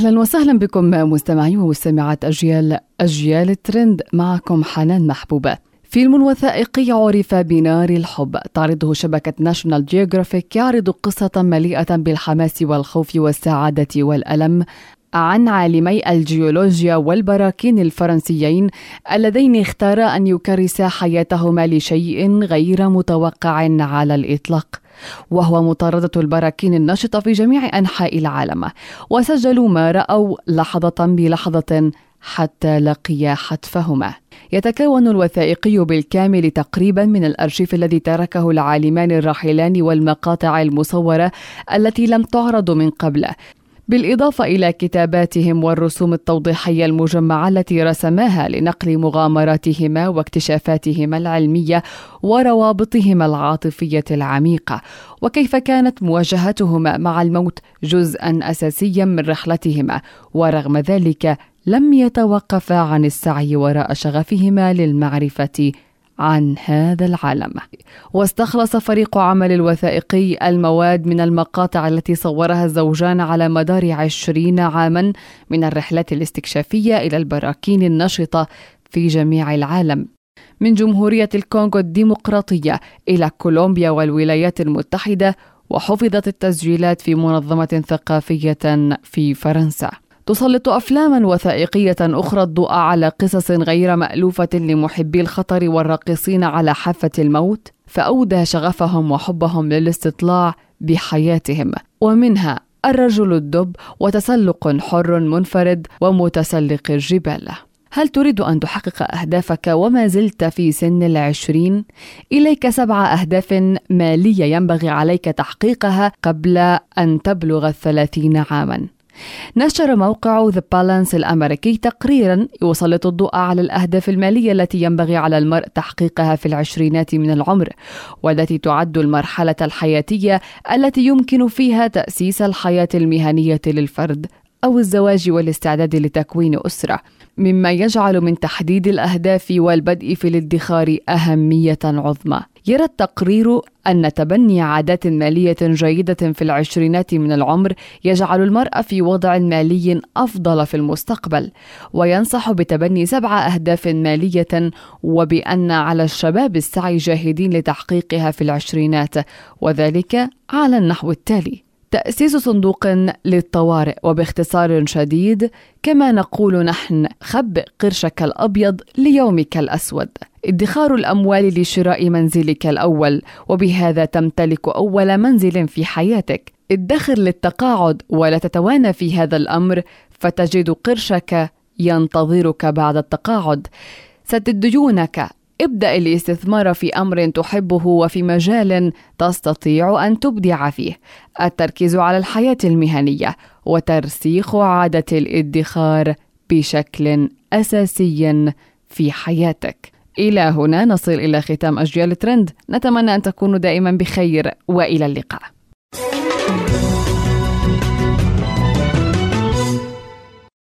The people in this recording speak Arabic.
أهلا وسهلا بكم مستمعي ومستمعات اجيال أجيال الترند. معكم حنان محبوبه فيلم وثائقي عرف بنار الحب. تعرضه شبكة ناشونال جيوغرافيك يعرض قصة مليئة بالحماس والخوف والسعادة والألم. عن عالمي الجيولوجيا والبراكين الفرنسيين اللذين اختارا أن يكرسا حياتهما لشيء غير متوقع على الإطلاق وهو مطاردة البراكين النشطة في جميع أنحاء العالم. وسجلوا ما رأوا لحظة بلحظة حتى لقيا حتفهما. يتكون الوثائقي بالكامل تقريبا من الأرشيف الذي تركه العالمان الراحلان والمقاطع المصورة التي لم تعرض من قبل. بالإضافة إلى كتاباتهم والرسوم التوضيحية المجمعة التي رسماها لنقل مغامراتهما واكتشافاتهما العلمية وروابطهما العاطفية العميقة. وكيف كانت مواجهتهما مع الموت جزءا أساسيا من رحلتهما؟ ورغم ذلك لم يتوقفا عن السعي وراء شغفهما للمعرفة عن هذا العالم. واستخلص فريق عمل الوثائقي المواد من المقاطع التي صورها الزوجان على مدار عشرين عاما من الرحلات الاستكشافية إلى البراكين النشطة في جميع العالم. من جمهورية الكونغو الديمقراطية إلى كولومبيا والولايات المتحدة وحفظت التسجيلات في منظمة ثقافية في فرنسا. تسلط أفلاما وثائقية أخرى الضوء على قصص غير مألوفة لمحبي الخطر والراقصين على حافة الموت فأودى شغفهم وحبهم للاستطلاع بحياتهم. ومنها الرجل الدب وتسلق حر منفرد ومتسلق الجبال. هل تريد أن تحقق أهدافك وما زلت في سن العشرين؟ إليك سبع أهداف مالية ينبغي عليك تحقيقها قبل أن تبلغ الثلاثين عاماً. نشر موقع ذا بالانس الأمريكي تقريرا يسلط الضوء على الأهداف المالية التي ينبغي على المرء تحقيقها في العشرينات من العمر والتي تعد المرحلة الحياتية التي يمكن فيها تأسيس الحياة المهنية للفرد. أو الزواج والاستعداد لتكوين أسرة مما يجعل من تحديد الأهداف والبدء في الادخار أهمية عظمى. يرى التقرير أن تبني عادات مالية جيدة في العشرينات من العمر يجعل المرء في وضع مالي أفضل في المستقبل وينصح بتبني سبع أهداف مالية وبأن على الشباب السعي جاهدين لتحقيقها في العشرينات وذلك على النحو التالي. تأسيس صندوق للطوارئ وباختصار شديد كما نقول نحن خبئ قرشك الأبيض ليومك الأسود. ادخار الأموال لشراء منزلك الأول وبهذا تمتلك أول منزل في حياتك. ادخر للتقاعد ولا تتوانى في هذا الأمر فتجد قرشك ينتظرك بعد التقاعد. سدد ديونك ابدأ الاستثمار في أمر تحبه وفي مجال تستطيع أن تبدع فيه. التركيز على الحياة المهنية وترسيخ عادة الادخار بشكل أساسي في حياتك. إلى هنا نصل إلى ختام أجيال ترند نتمنى أن تكونوا دائما بخير وإلى اللقاء.